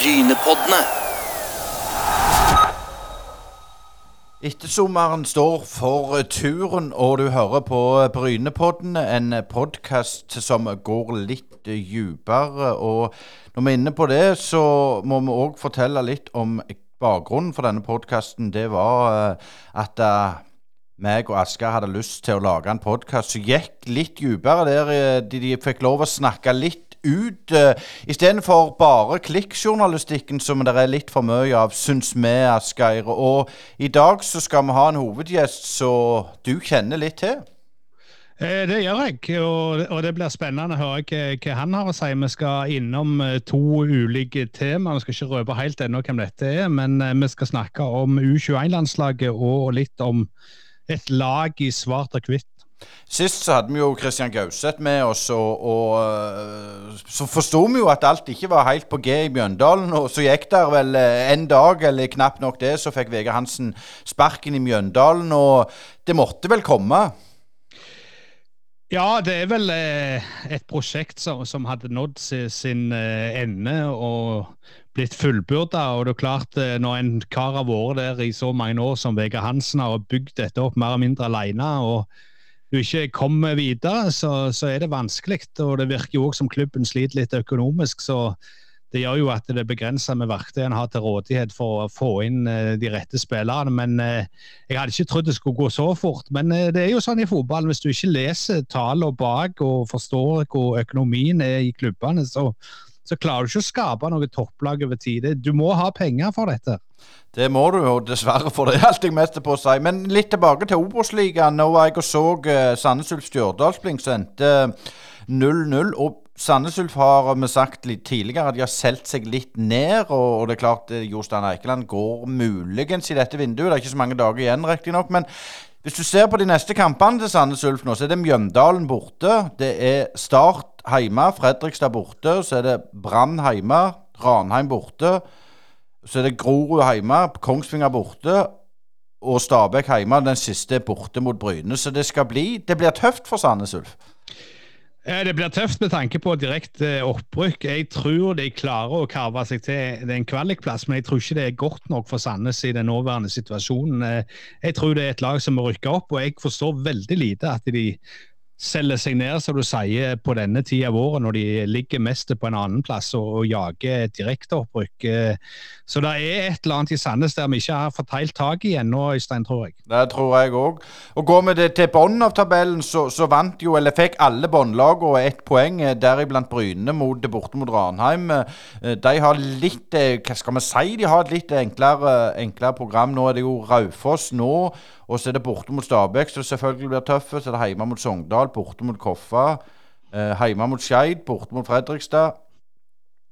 Brynepoddene. Ettersommeren står for turen, og du hører på Brynepoddene, en podkast som går litt dypere. Og når vi er inne på det, så må vi òg fortelle litt om bakgrunnen for denne podkasten. Det var eh, at uh, meg og Asker hadde lyst til å lage en podkast som gikk litt dypere, der eh, de, de fikk lov å snakke litt ut. Uh, Istedenfor bare klikkjournalistikken som det er litt for mye av, syns vi, Asgeir. Og i dag så skal vi ha en hovedgjest som du kjenner litt til. Eh, det gjør jeg, og, det blir spennende å høre hva, han har å si. Vi skal innom to ulike temaer. Vi skal ikke røpe helt ennå hvem dette er, men vi skal snakke om U21-landslaget og litt om et lag i svart og hvitt. Sist så hadde vi jo Christian Gauseth med oss, og, og eh, så forsto vi jo at alt ikke var helt på G i Mjøndalen. Og så gikk der vel eh, en dag, eller knapt nok det, så fikk Vegard Hansen sparken i Mjøndalen. Og det måtte vel komme? Ja, det er vel eh, et prosjekt som, hadde nådd sin, ende og blitt fullbyrda. Og det er klart, når en kar har vært der i så mange år som Vegard Hansen har bygd dette opp mer eller mindre alene, og du ikke kommer videre, så, så er det vanskelig. Og det virker jo òg som klubben sliter litt økonomisk. så det gjør jo at det er begrensa med verktøy en har til rådighet for å få inn uh, de rette spillerne. Men uh, jeg hadde ikke trodd det skulle gå så fort. Men uh, det er jo sånn i fotball, hvis du ikke leser tallene bak og forstår hvor økonomien er i klubbene, så, så klarer du ikke å skape noe topplag over tid. Du må ha penger for dette. Det må du jo dessverre, for det er alt jeg mest på å si. Men litt tilbake til Obos-ligaen. Nå var jeg og så uh, Sandnes Ulf Stjørdalsblink sendte 0-0. Og Sandnes Ulf har vi sagt litt tidligere at de har solgt seg litt ned. Og, det er klart uh, Jostein Eikeland går muligens i dette vinduet. Det er ikke så mange dager igjen, riktignok. Men hvis du ser på de neste kampene til Sandnes Ulf nå, så er det Mjøndalen borte. Det er Start hjemme, Fredrikstad borte. Så er det Brann hjemme, Ranheim borte. Så er det Grorud hjemme, Kongsvinger borte. Og Stabæk hjemme. Den siste er borte mot Bryne. Så det skal bli Det blir tøft for Sandnes Ulf. Det blir tøft med tanke på direkte opprykk. Jeg tror de klarer å karve seg til en kvalikplass, men jeg tror ikke det er godt nok for Sandnes i den nåværende situasjonen. Jeg tror det er et lag som må rykke opp, og jeg forstår veldig lite at de selger seg ned, som du sier, på denne tida av året, når de ligger mest på en annen plass og, og jager direkteopprykk. Så det er et eller annet i Sandnes der vi ikke har fått helt tak i ennå, Øystein, tror jeg. Det tror jeg òg. Og Går vi til bunnen av tabellen, så, så, vant jo, eller fikk alle båndlagene ett poeng, eh, deriblant Bryne mot, borte mot Ranheim. Eh, de har litt eh, Hva skal vi si? De har et litt enklere, enklere program. Nå er det jo Raufoss nå. Og så er det borte mot Stabæk, som selvfølgelig blir tøffe. Så er det hjemme mot Sogndal, borte mot Koffa. Eh, hjemme mot Skeid, borte mot Fredrikstad.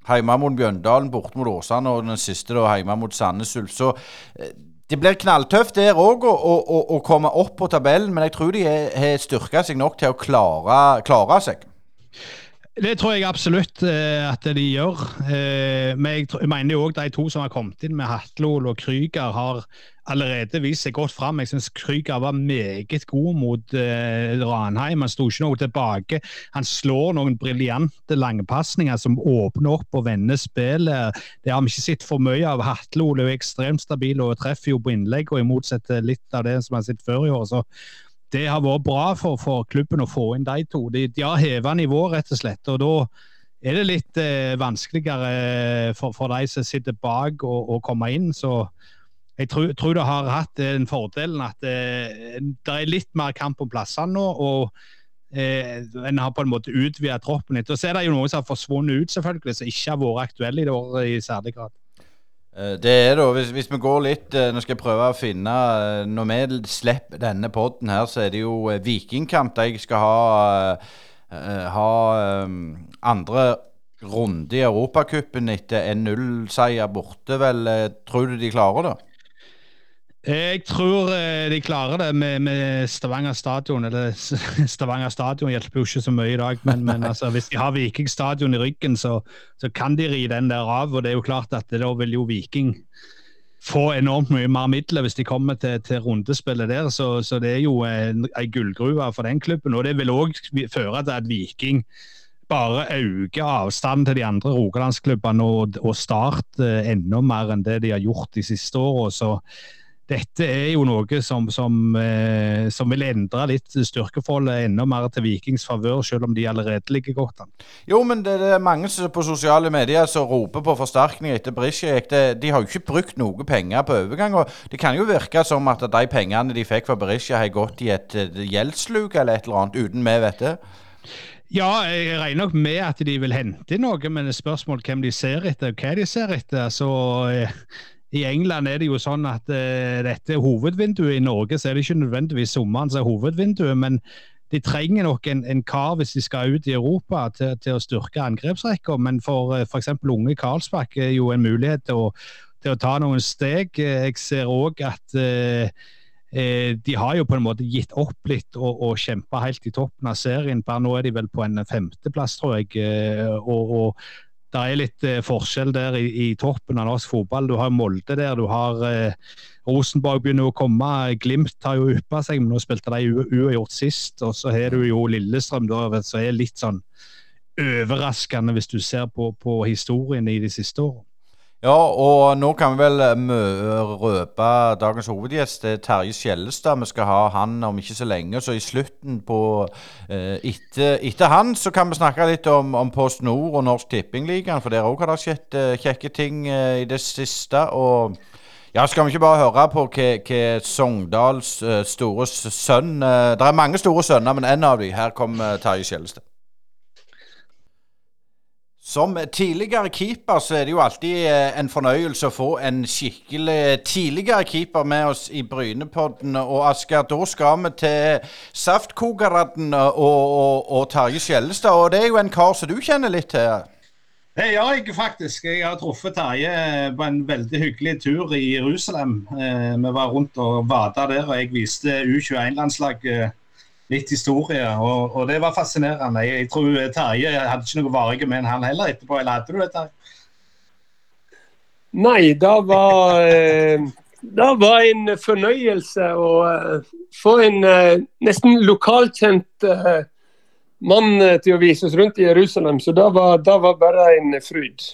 Hjemme mot Bjøndalen, borte mot Åsane, og den siste da hjemme mot Sandnes Ulf. Så eh, det blir knalltøft der òg å, å, å, komme opp på tabellen, men jeg tror de har styrka seg nok til å klare, klare seg. Det tror jeg absolutt eh, at de gjør. Eh, men jeg mener jo òg de to som har kommet inn med Hatlol og Krüger, har allerede vist seg godt fram. Jeg syns Krüger var meget god mot eh, Ranheim. Han sto ikke noe tilbake. Han slår noen briljante langpasninger som åpner opp og vender spillet. Det har vi ikke sett for mye av. Hatlol er jo ekstremt stabil og treffer jo på innlegg, og i motsetning litt av det som vi har sett før i år. så det har vært bra for, for, klubben å få inn de to. De, de har heva nivået, rett og slett. og da er det litt eh, vanskeligere eh, for, for, de som sitter bak, å, komme inn. Så jeg tror, tror det har hatt den fordelen at eh, det er litt mer kamp om plassene nå. og eh, En har på en måte utvidet troppen litt. Og så er det jo noen som har forsvunnet ut, selvfølgelig, som ikke har vært aktuelle i det året i særlig grad. Eh, det er det. hvis, hvis, vi går litt eh, Nå skal jeg prøve å finne eh, Når vi slipper denne poden her, så er det jo Vikingkamp de skal ha, ha andre runde i Europacupen etter en nullseier borte, vel. Tror du de klarer det? Jeg tror eh, de klarer det med, med Stavanger stadion. Eller Stavanger stadion hjelper jo ikke så mye i dag, men, men altså, hvis de har Viking stadion i ryggen, så, så, kan de ri den der av. Og det er jo klart at da vil jo Viking få enormt mye mer midler hvis de kommer til, til rundespillet der. Så, så, det er jo en gullgruve for den klubben. Og det vil òg føre til at Viking bare øker avstanden til de andre rogalandsklubbene og, og Start eh, enda mer enn det de har gjort de siste åra. Dette er jo noe som, som, eh, som, vil endre litt styrkeforholdet enda mer til Vikings favør, selv om de allerede ligger godt an. Jo, men det, det er mange på sosiale medier som roper på forsterkning etter Brisjek. De har jo ikke brukt noe penger på overgang. og Det kan jo virke som at de pengene de fikk fra Berisha, har gått i et gjeldssluk eller et eller annet, uten vi vet det. Ja, jeg regner nok med at de vil hente inn noe, men det er spørsmål hvem de ser etter, og hva de ser etter. Så eh, I England er det jo sånn at uh, dette er hovedvinduet. I Norge så er det ikke nødvendigvis sommeren som er hovedvinduet, men de trenger nok en, en kar hvis de skal ut i Europa til, til å styrke angrepsrekka. Men for uh, f.eks. unge Karlsbakk er jo en mulighet til å, til å ta noen steg. Jeg ser òg at uh, Eh, de har jo på en måte gitt opp litt og, og kjempa helt i toppen av serien. Bare nå er de vel på en femteplass, tror jeg. Eh, og, og det er litt eh, forskjell der i, i, toppen av norsk fotball. Du har Molde der, du har eh, Rosenborg begynner å komme. Glimt har jo yppa seg, men nå spilte de uavgjort sist. Og så har du jo Lillestrøm, da, som er litt sånn overraskende hvis du ser på, på historien i de siste årene. Ja, og nå kan vi vel eh, røpe dagens hovedgjest. Det er Terje Skjellestad. Vi skal ha han om ikke så lenge. Så i slutten på eh, etter, etter, han så kan vi snakke litt om, om Post Nord og Norsk Tippingligaen. For der òg har det skjedd eh, kjekke ting i det siste. Og ja, skal vi ikke bare høre på hva Sogndals store sønn Det er mange store sønner, men en av dem. Her kommer Terje Skjellestad. Som tidligere keeper så er det jo alltid eh, en fornøyelse å få en skikkelig tidligere keeper med oss i Brynepodden. Og Asker, da skal vi til Saftkokeren og, og, og Terje Skjellestad. Og det er jo en kar som du kjenner litt til? Det gjør jeg faktisk. Jeg har truffet Terje på en veldig hyggelig tur i Jerusalem. Eh, vi var rundt og vada der, og jeg viste U21-landslaget litt historie, og, og, det var fascinerende. Jeg, jeg tror Terje hadde ikke noe varige med han heller etterpå, eller hadde du det, Terje? Nei, det var eh, Det var en fornøyelse å eh, få en eh, nesten lokalkjent mann til å vise oss rundt i Jerusalem, så det var, det var bare en fryd.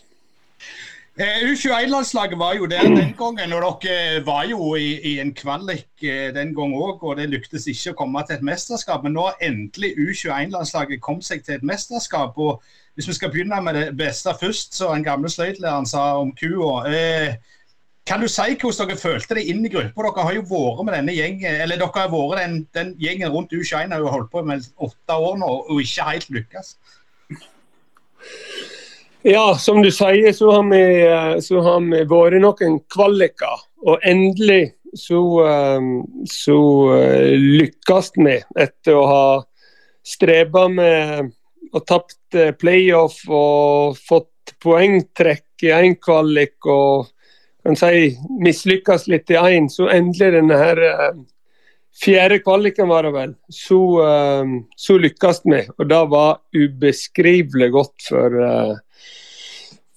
Eh, U21-landslaget var jo der den gangen, og dere var jo i, i en kvalik eh, den gang òg. Og det lyktes ikke å komme til et mesterskap, men nå har endelig U21-landslaget kommet seg til et mesterskap. og Hvis vi skal begynne med det beste først, så den gamle sløydlæreren sa om kua. Eh, kan du si hvordan dere følte det inn i gruppa? Dere har jo vært med denne gjengen, eller dere har vært den, den gjengen rundt U21 har jo holdt på med åtte år nå og ikke helt lykkes. Ja, som du sier, så har vi, eh, så har vi vært noen kvaliker. Og endelig så, eh, så eh, lykkes vi etter å ha streba med og tapt playoff og fått poengtrekk i én kvalik og kan si mislykkes litt i én. Så endelig denne her fjerde kvaliken var det vel, så, så lykkes vi. Og det var ubeskrivelig godt for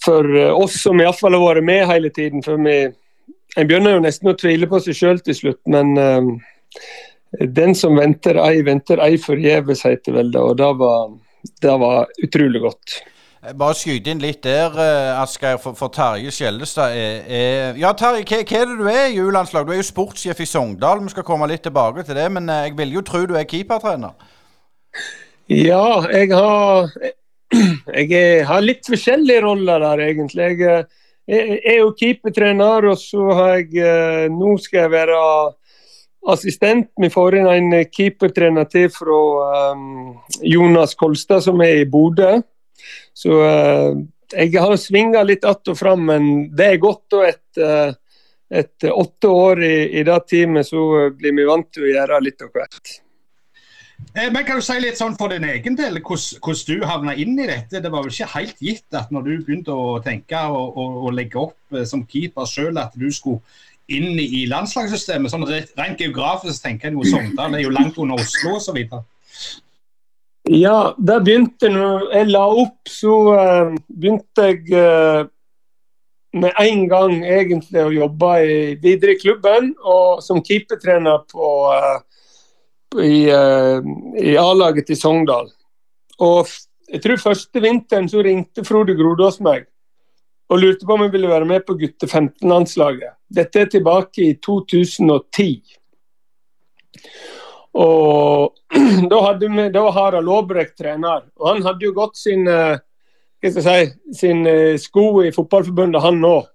for eh, oss som iallfall har vært med hele tiden. For vi, en begynner jo nesten å tvile på seg sjøl til slutt, men uh, den som venter ei, venter ei forgjeves, heter vel det. Og det var, det var utrolig godt. Bare skyte inn litt der, Asgeir, for, for Terje Skjellestad. Er, er, ja, Terje, hva, hva, er det du er i U-landslag? Du er jo sportssjef i Sogndal. Vi skal komme litt tilbake til det, men jeg vil jo tro du er keepertrener? Ja, jeg har jeg har litt forskjellige roller der, egentlig. Jeg, jeg er jo keepertrener, og så har jeg eh, Nå skal jeg være assistent. Vi får inn en keepertrener til fra Jonas Kolstad, som er i Bodø. Så jeg har svinga litt att og fram, men det er godt. Og etter, etter åtte år i, i det teamet, så blir vi vant til å gjøre litt av hvert. Eh, men kan du si litt sånn for din egen del, hvordan du havna inn i dette? Det var vel ikke helt gitt at når du begynte å tenke og, og, og legge opp eh, som keeper sjøl, at du skulle inn i landslagssystemet? Sånn Rent geografisk tenker jeg jo Sogndal er jo langt under Oslo osv. Ja, det begynte når jeg la opp, så uh, begynte jeg med en gang egentlig å jobbe videre i klubben og som keepertrener på uh, i, uh, i A-laget til Sogndal. Og jeg tror første vinteren så ringte Frode Grodås meg og lurte på om jeg ville være med på gutte 15-landslaget. Dette er tilbake i 2010. Og da hadde vi da Harald Aabrekk trener, og han hadde jo gått sin, eh, si, sin eh, sko i fotballforbundet, han òg.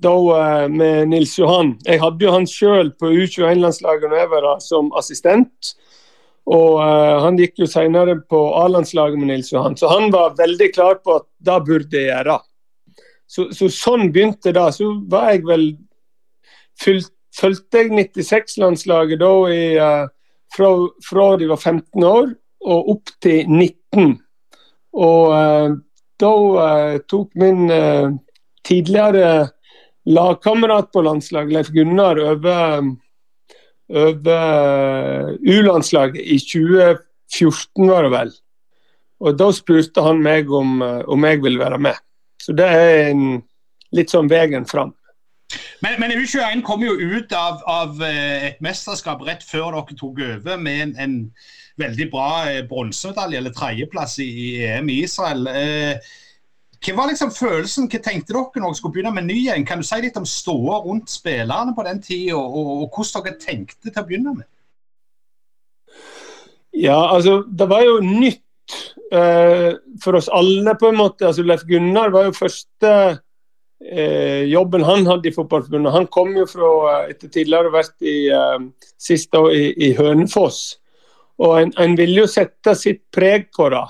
Da eh, med Nils Johan. Jeg hadde jo han sjøl på U21-landslaget når jeg var der som assistent. Og uh, Han gikk jo senere på A-landslaget med Nils Johan, så han var veldig klar på at det burde jeg gjøre. Så, så sånn begynte det. Så var jeg vel Fulgte jeg 96-landslaget da i, uh, fra, fra, de var 15 år og opp til 19. Og uh, da tok min tidligere lagkamerat på landslaget, Leif Gunnar, over over U-landslaget i 2014, var det vel. Og Da spurte han meg om, eh, om jeg ville være med. Så det er en, litt sånn veien fram. Men, men U21 kom jo ut av, av, eh, et mesterskap rett før dere tok over med en, en veldig bra eh, bronsemedalje, eller tredjeplass i, i EM i Israel. Eh, hva var liksom følelsen, hva tenkte dere når dere skulle begynne med ny igjen? Kan du si litt om ståa rundt spillerne på den tida, og, og, hvordan dere tenkte til å begynne med? Ja, altså, det var jo nytt eh, for oss alle, på en måte. Altså, Leif Gunnar var jo første eh, jobben han hadde i Fotballforbundet. Han kom jo fra, eh, etter tidligere å ha vært i, eh, sist år i, i Hønefoss. Og en, en ville jo sette sitt preg på det.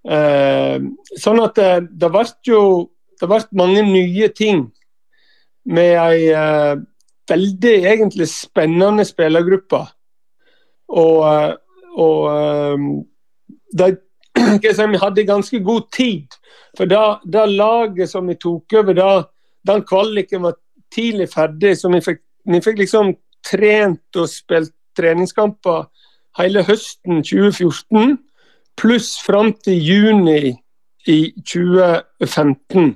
Eh, sånn at det, det ble jo det ble mange nye ting med ei eh, veldig egentlig spennende spillergruppe. Og, eh, og eh, de, vi hadde ganske god tid. For da laget som vi tok over, da, den kvaliken var tidlig ferdig. Så vi fikk, vi fikk liksom trent og spilt treningskamper hele høsten 2014 pluss fram til juni i 2015.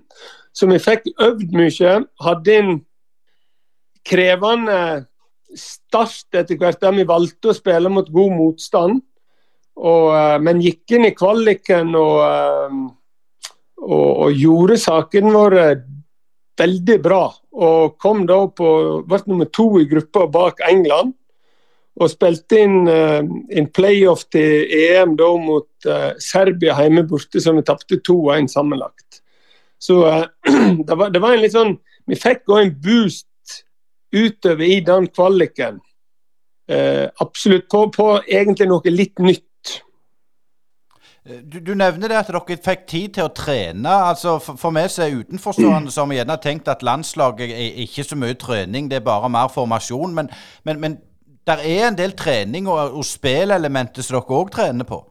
Så vi fikk øvd mye. Hadde en krevende start etter hvert, der vi valgte å spille mot god motstand. Og, eh, men gikk inn i kvaliken og, eh, og, og gjorde sakene våre veldig bra. Og kom da på, ble nummer to i gruppa bak England og spilte inn en playoff til EM da mot uh, Serbia hjemme borte, som vi tapte 2-1 sammenlagt. Så uh, det, var, det, var, en litt sånn Vi fikk òg en boost utover i den kvaliken. absolutt. På, på, egentlig noe litt nytt. Du, du, nevner det at dere fikk tid til å trene. altså For, for meg som er utenforstående, så har vi gjerne tenkt at landslaget er ikke så mye trening, det er bare mer formasjon. Men, men, men der er en del trening og, og spillelementer som dere òg trener på?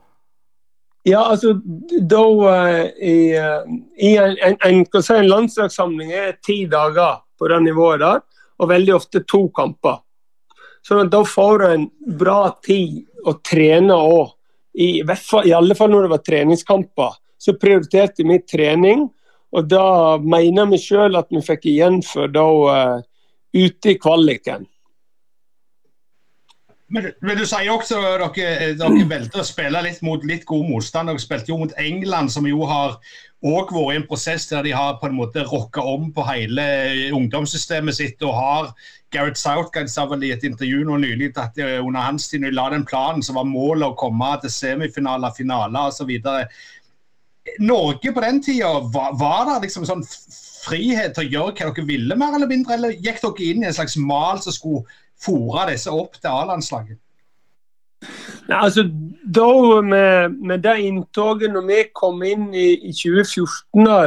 Ja, altså da uh, i, uh, i, en, en, en, en landslagssamling er ti dager på det nivået der, og veldig ofte to kamper. Så da får du en bra tid å trene òg. I, I, alle fall når det var treningskamper, så prioriterte vi trening. Og da mener vi sjøl at vi fikk igjen for da uh, ute i kvaliken. Men, men, du sier også at dere, dere valgte å spille litt mot litt god motstand. Dere spilte jo mot England, som jo har òg vært i en prosess der de har på en måte rocka om på hele ungdomssystemet sitt. og har Gareth Southgate sa vel i et intervju nå nylig at under hans tid la den planen, som var målet å komme til semifinaler, finaler osv. Norge på den tida, var, var det liksom sånn frihet til å gjøre hva dere ville, mer eller mindre, eller gikk dere inn i en slags mal som skulle fòre disse opp til A-landslaget? Altså, da med, med, det inntoget når vi kom inn i, i 2014, da,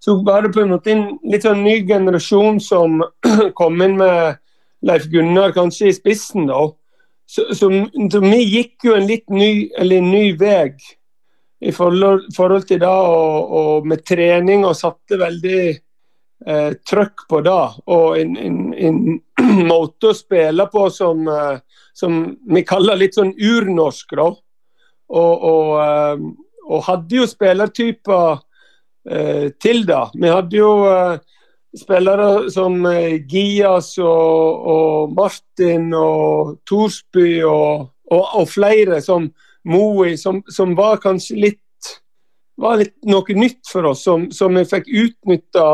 så var det på en måte en litt sånn ny generasjon som kom inn med Leif Gunnar kanskje i spissen. da. Så, så, så vi gikk jo en litt ny, eller en ny vei i forhold, forhold til det og, og, med trening og satte veldig eh, trøkk på det. Og en, en, en, måte å spille på som, eh, som, vi kaller litt sånn urnorsk. da. Og, og, eh, og hadde jo spillertyper eh, til det. Vi hadde jo spillere som Gias og, og, Martin og Torsby og, og, flere som Moe, som, som var kanskje litt var litt noe nytt for oss, som, som vi fikk utnytta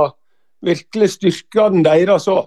virkelig styrkene deres òg.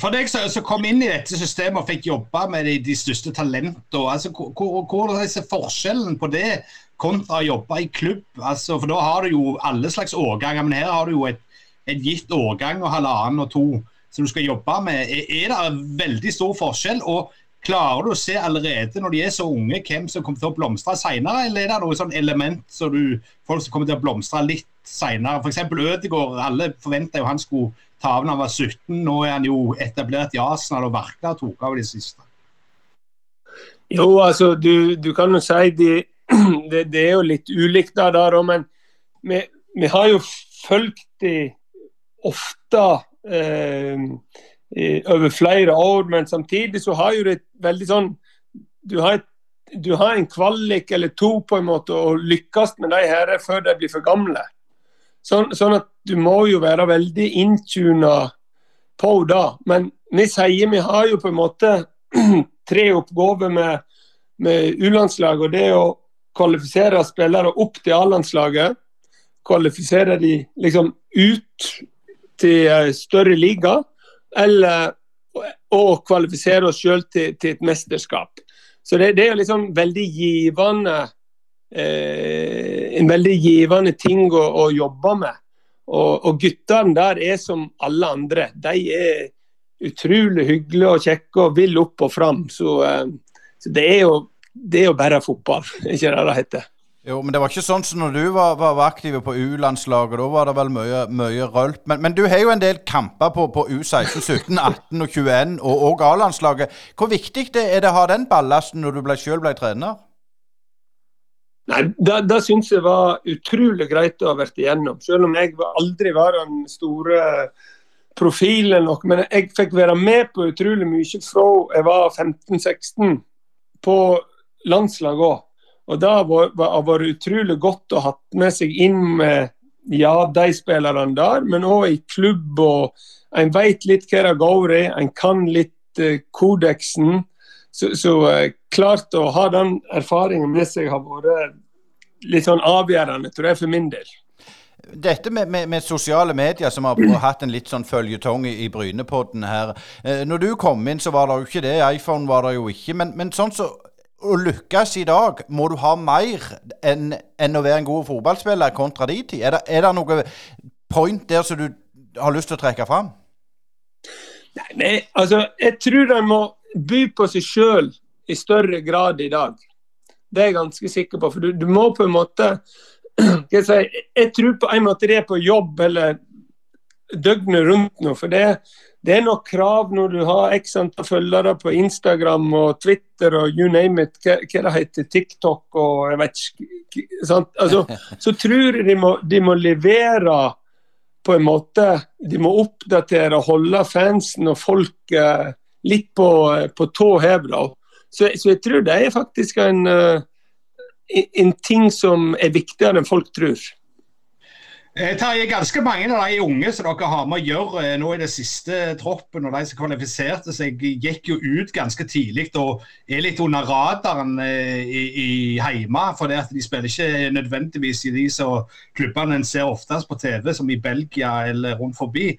For deg som kom inn i dette systemet og fikk jobbe med de, de største talentene, altså, hvor, hvor er forskjellen på det kontra å jobbe i klubb? Altså, for Da har du jo alle slags årganger, men her har du jo et, et gitt årgang og halvannen og to som du skal jobbe med. Er, er det veldig stor forskjell? og Klarer du å se allerede når de er så unge, hvem som kommer til å blomstre senere, eller er det noe sånn element så du, folk som kommer til å blomstre litt senere? F.eks. Ødegaard, alle forventa jo han skulle ta av når han var 17. Nå er han jo etablert i Arsenal og Verka tok av de siste. Jo, altså, du, du kan jo si de, det, er jo litt ulikt der, der men vi, vi, har jo fulgt de ofte eh, over flere år, men samtidig så har jo det veldig sånn Du har, du har en kvalik eller to på en måte og lykkes med de her før de blir for gamle. Sånn, sånn at du må jo være veldig inntuna på det. Men vi sier vi har jo på en måte tre oppgaver med, med U-landslaget. og Det er å kvalifisere spillere opp til A-landslaget. Kvalifisere de liksom ut til større liga eller å kvalifisere oss sjøl til, til, et mesterskap. Så det, det er liksom veldig givende eh, en veldig givende ting å, å jobbe med. Og, og guttene der er som alle andre. De er utrolig hyggelige og kjekke og vil opp og fram. Så, eh, så det, er jo, det er jo bare fotball, ikke det det heter. Jo, men det var ikke sånn som når du var, var, aktiv på U-landslaget. Da var det vel mye, mye rølp. Men, men, du har jo en del kamper på, på U16, 17, 18 og 21 og, og A-landslaget. Hvor viktig det er det å ha den ballasten når du selv ble trener? Nei, Det, det syns jeg var utrolig greit å ha vært igjennom. Selv om jeg aldri var den store profilen nok. Men jeg fikk være med på utrolig mye fra jeg var 15-16 på landslaget òg. Og Det har vært utrolig godt å ha med seg inn med ja, de spillerne der, men òg i klubb. og En vet litt hva det går i, en kan litt uh, kodeksen. Så, så uh, klart å ha den erfaringen med seg har vært litt sånn avgjørende, tror jeg, for min del. Dette med, med, med, sosiale medier, som har hatt en litt sånn føljetong i, i Brynepodden her. Eh, når du kom inn, så var det jo ikke det. iPhone var det jo ikke. Men, men sånn så å lykkes i dag, må du ha mer enn, enn å være en god fotballspiller kontra din tid? Er det, er det noe point der som du har lyst til å trekke fram? Nei, altså, jeg tror en må by på seg sjøl i større grad i dag. Det er jeg ganske sikker på. For du, du må på en måte jeg, si, jeg tror på en måte det er på jobb eller døgnet rundt nå. For det, det er nok krav når du har x antall følgere på Instagram og Twitter og you name it, hva, hva det heter, TikTok og jeg vet ikke altså, Så tror jeg de må, de må, levere på en måte De må oppdatere, og holde fansen og folk eh, litt på, på tå hev. Så, så, jeg tror det er faktisk en, eh, en ting som er viktigere enn folk tror. Eh, Terje, ganske mange av de unge som dere har med å gjøre eh, nå i det siste troppen, og de som kvalifiserte seg, gikk jo ut ganske tidlig og er litt under radaren i, i hjemme. For det at de spiller ikke nødvendigvis i de som klubbene en ser oftest på TV, som i Belgia eller rundt forbi.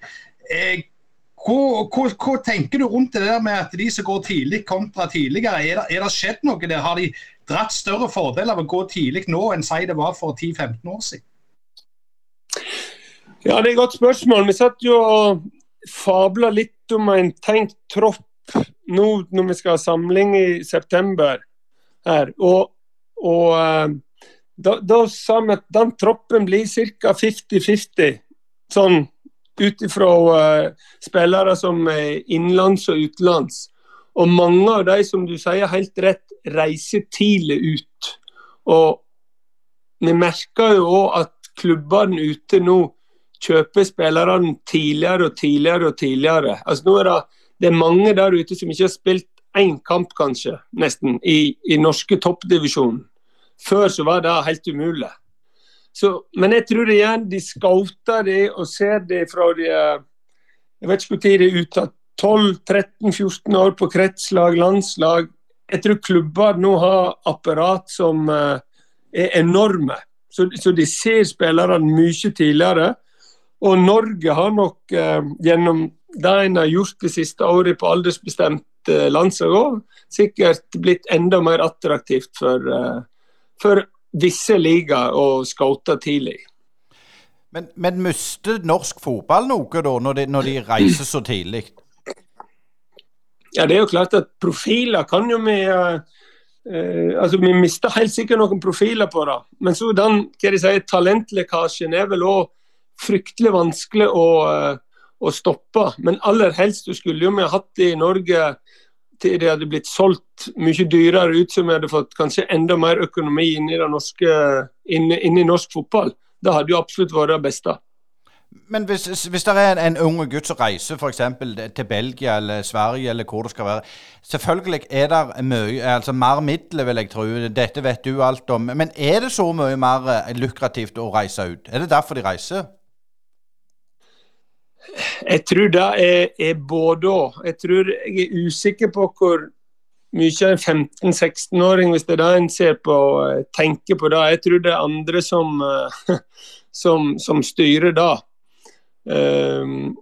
Hva, hvor, hvor, tenker du rundt det der med at de som går tidlig kontra tidligere? Er det, er det skjedd noe der? Har de dratt større fordel av å gå tidlig nå enn si det var for 10-15 år siden? Ja, Det er et godt spørsmål. Vi satt jo og fabla litt om en tenkt tropp nå når vi skal ha samling i september. her. Og, og eh, da, da, sa vi at den troppen blir ca. 50-50. Sånn ut ifra uh, spillere som er innenlands og utenlands. Og mange av de som du sier helt rett, reiser tidlig ut. Og vi merker jo òg at klubbene ute nå kjøper spillerne tidligere og tidligere og tidligere. Altså nå er det, det er mange der ute som ikke har spilt én kamp, kanskje, nesten, i, i norske toppdivisjonen. Før så var det helt umulig. Så, men jeg tror igjen de scouter det og ser det fra de Jeg vet ikke når de er ute. 12-13-14 år på kretslag, landslag. Jeg tror klubber nå har apparat som uh, er enorme. Så, så de ser spillerne mye tidligere. Og Norge har nok uh, gjennom det en har gjort det siste året på aldersbestemt uh, landslag òg, sikkert blitt enda mer attraktivt for, for visse ligaer og scouter tidlig. Men, men mister norsk fotball noe da, når de, når de reiser så tidlig? Ja, det er jo klart at profiler kan jo vi uh, uh, altså Vi mister helt sikkert noen profiler på det. Men så den hva de sier, talentlekkasjen er vel òg fryktelig vanskelig å, uh, å, stoppe. Men aller helst du skulle jo vi hatt det i Norge det hadde blitt solgt mye dyrere ut, som hadde fått kanskje enda mer økonomi inn i, norske, inn, inn i norsk fotball. Det hadde jo absolutt vært det beste. Men hvis, hvis det er en, en ung gutt som reiser f.eks. til Belgia eller Sverige eller hvor det skal være Selvfølgelig er det mye, altså mer midler, vil jeg tro. Dette vet du alt om. Men er det så mye mer lukrativt å reise ut? Er det derfor de reiser? Jeg tror det er, er både òg. Jeg tror jeg er usikker på hvor mye en 15-16-åring, hvis det er det en ser på, eh, tenker på det. Jeg tror det er andre som, eh, som, som styrer det. Um,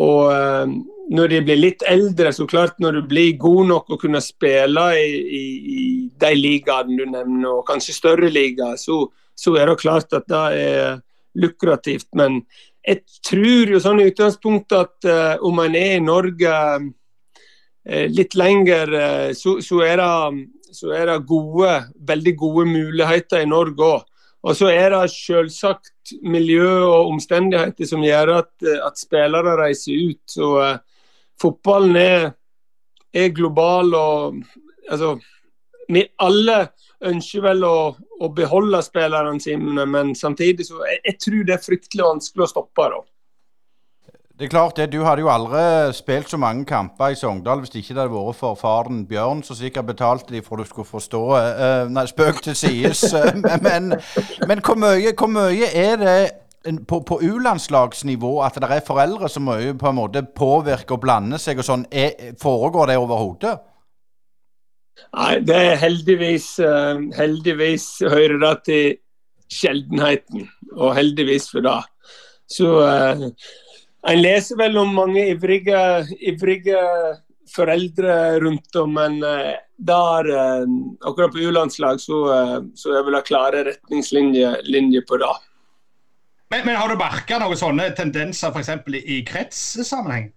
og um, når de blir litt eldre, så klart når du blir god nok å kunne spille i, i, i de ligaene du nevner, og kanskje større ligaer, så, så, er det klart at det er lukrativt. Men jeg tror jo sånn i utgangspunktet at uh, om en er i Norge uh, litt lenger, uh, så, så, er det, så, er det, gode, veldig gode muligheter i Norge òg. Og så er det selvsagt miljø og omstendigheter som gjør at, at spillere reiser ut. Så fotballen er, er, global og altså Vi alle ønsker vel å, å beholde spillerne sine, men samtidig så jeg, jeg tror det er fryktelig vanskelig å stoppe. da. Det er klart det, Du hadde jo aldri spilt så mange kamper i Sogndal hvis det ikke hadde vært for faren Bjørn, som sikkert betalte de for du skulle forstå. Uh, nei, spøk til sides. Men, men hvor, mye, hvor, mye, er det på, på U-landslagsnivå at det er foreldre som mye på en måte påvirker og blander seg og sånn? Er, foregår det overhodet? Nei, det er heldigvis uh, Heldigvis hører det til sjeldenheten, og heldigvis for det. Så uh, en leser vel om mange ivrige, ivrige foreldre rundt om, men uh, der, eh, akkurat på U-landslag så, så er vel det klare retningslinjer på det. Men, men, har du merka noen sånne tendenser f.eks. i kretssammenheng?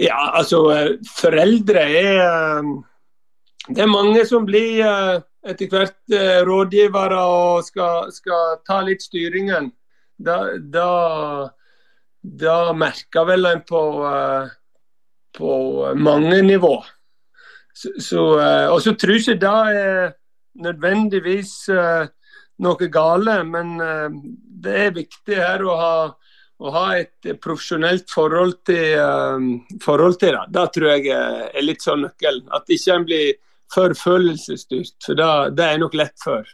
Ja, altså foreldre er Det er mange som blir etter hvert rådgivere og skal, skal ta litt styringen da, da, da merker vel en på, eh, på mange nivå. Så, så, eh, og så tror jeg ikke det er nødvendigvis eh, noe gale, men det er viktig her å ha, å ha et profesjonelt forhold til, forhold til det. Det tror jeg er litt sånn nøkkelen. At ikke en blir for følelsesstyrt, for det, det er nok lett før.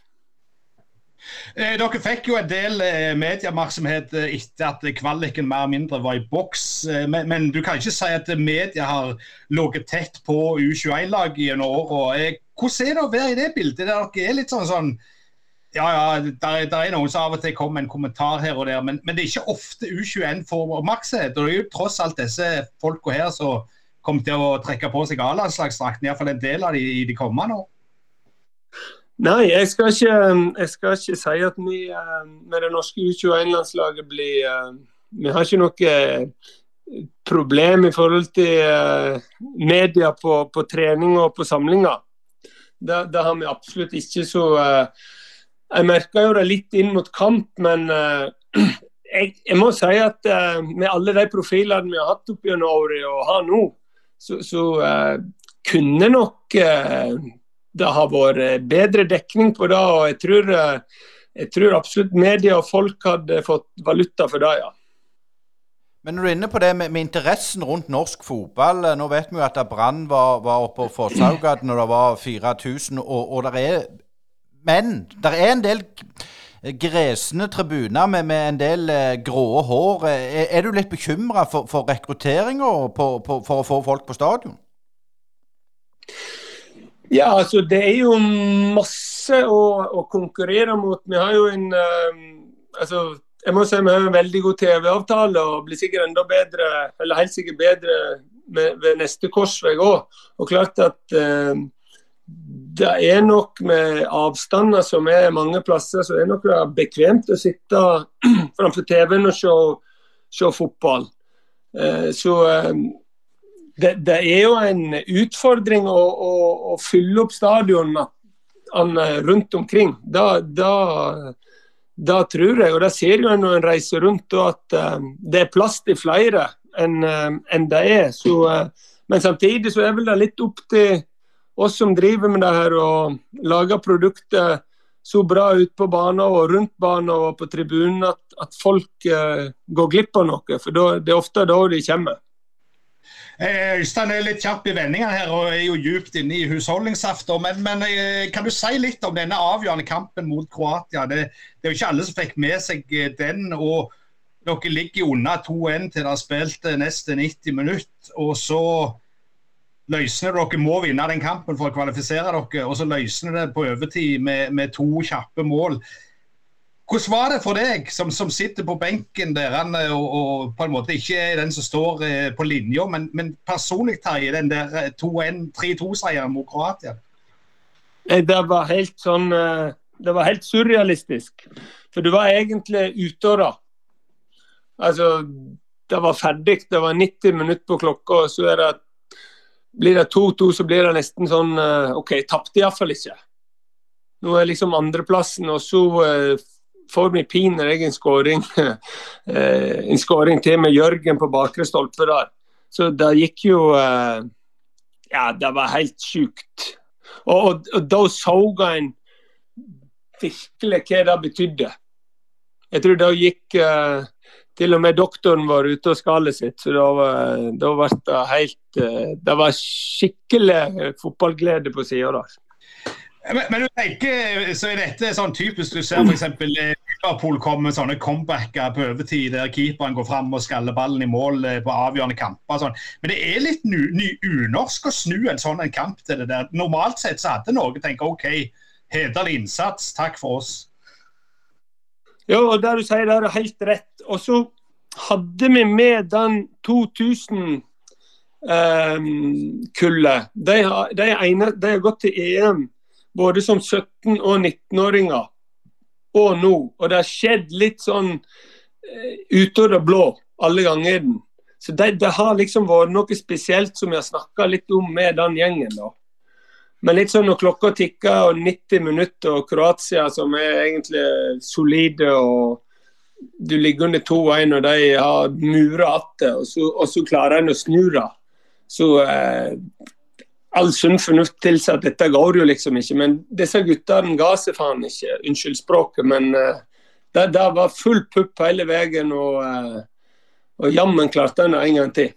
Eh, dere fikk jo en del eh, medieoppmerksomhet eh, etter at kvaliken mer eller mindre var i boks. Eh, men, men, du kan ikke si at media har ligget tett på U21-laget gjennom åra. Eh, hvordan er det å være i det bildet? Der dere er litt sånn, sånn ja, ja, der, der, er noen som av og til kommer med en kommentar her og der, men, men, det er ikke ofte U21 får oppmerksomhet. Og det er jo tross alt disse folka her som kommer til å trekke på seg A-landslagsdrakten, iallfall en del av de i de kommende år. Nei, jeg skal ikke, jeg skal ikke si at vi eh, med det norske U21-landslaget blir eh, Vi har ikke noe eh, problem i forhold til media på, på trening og på samlinger. Det, det, har vi absolutt ikke. Så jeg merka jo det litt inn mot kamp, men jeg, jeg må si at med alle de profilene vi har hatt opp gjennom året og har nå, så, så kunne nok det har vært bedre dekning på det. og jeg tror, jeg tror absolutt media og folk hadde fått valuta for det, ja. Men når du er inne på det med, med, interessen rundt norsk fotball Nå vet vi jo at Brann var, var oppe på Fosshaugata når det var 4000, og, og det er Men det er en del gresne tribuner med, med en del eh, grå hår. Er, er, du litt bekymra for, for rekrutteringa for å få folk på stadion? Ja, altså det er jo masse å, og konkurrere mot Vi har jo en um, altså, jeg må si Vi har en veldig god TV-avtale og blir sikkert enda bedre, eller helt sikkert bedre med, ved neste korsvei òg. Og klart at uh, det er nok med avstander som er mange plasser, så det er det nok bekvemt å sitte framfor TV-en og se, se fotball. Uh, så uh, det, det, er jo en utfordring å, å, å fylle opp stadionene rundt omkring. Da, da, da, tror jeg, og da ser jeg når en reiser rundt, at uh, det er plass til flere enn en det er. Så, men samtidig så er vel det litt opp til oss som driver med det her og lager produkter så bra ut på banen og rundt banen og på tribunen at, at folk går glipp av noe. For da, det er ofte da de kommer. Eh, Øystein er litt kjapp i vendinga her og er jo djupt inne i husholdningssafter. Men, men, eh, kan du si litt om denne avgjørende kampen mot Kroatia? Det, det er jo ikke alle som fikk med seg eh, den. og Dere ligger unna 2-1 til dere spilt nesten 90 minutter. Og så løsner dere må vinne den kampen for å kvalifisere dere. Og så løsner det på overtid med, med to kjappe mål. Hvordan var det for deg, som, som sitter på benken der og, og, på en måte ikke er den som står eh, på linja, men, men personlig, Terje, den der 3-2-seieren eh, mot Kroatia? Det var helt sånn eh, Det var helt surrealistisk. For du var egentlig ute da. Altså, det var ferdig. Det var 90 minutter på klokka, og så er det blir det 2-2, så blir det nesten sånn OK, tapte iallfall ikke. Nå er liksom andreplassen, og så får vi pinadø en skåring eh, en skåring til med Jørgen på bakre stolpe der. Så det gikk jo eh, Ja, det var helt sjukt. Og, og, og da så en virkelig hva det betydde. Jeg tror da gikk uh, til og med doktoren var ute og skallet sitt, så da, ble det helt uh, Det var skikkelig fotballglede på sida der. Men, men, du tenker, så er dette sånn typisk du ser f.eks. Eh, Liverpool kommer med sånne comebacker på overtid der keeperen går fram og skaller ballen i mål eh, på avgjørende kamper. Sånn. Men det er litt ny, ny, unorsk å snu en sånn en kamp til det der. Normalt sett så hadde Norge tenkt OK, hederlig innsats, takk for oss. Ja, og det du sier der er helt rett. Og så hadde vi med den 2000 Um, kullet. De de, de har gått til EM både som 17- og 19-åringer og nå. Og det har skjedd litt sånn uh, ut av det blå alle ganger. Så det, det, har liksom vært noe spesielt som vi har snakka litt om med den gjengen. da. Men litt sånn når klokka tikker og 90 minutter og Kroatia som er egentlig solide og du ligger under 2-1 og de har mura igjen, og, og, så klarer en å snu det. Så eh, all sunn fornuft tilsier at dette går jo liksom ikke. Men disse guttene ga seg faen ikke. Unnskyld språket, men eh, det, det, var full pupp hele veien. Og, eh, og jammen klarte en en gang til.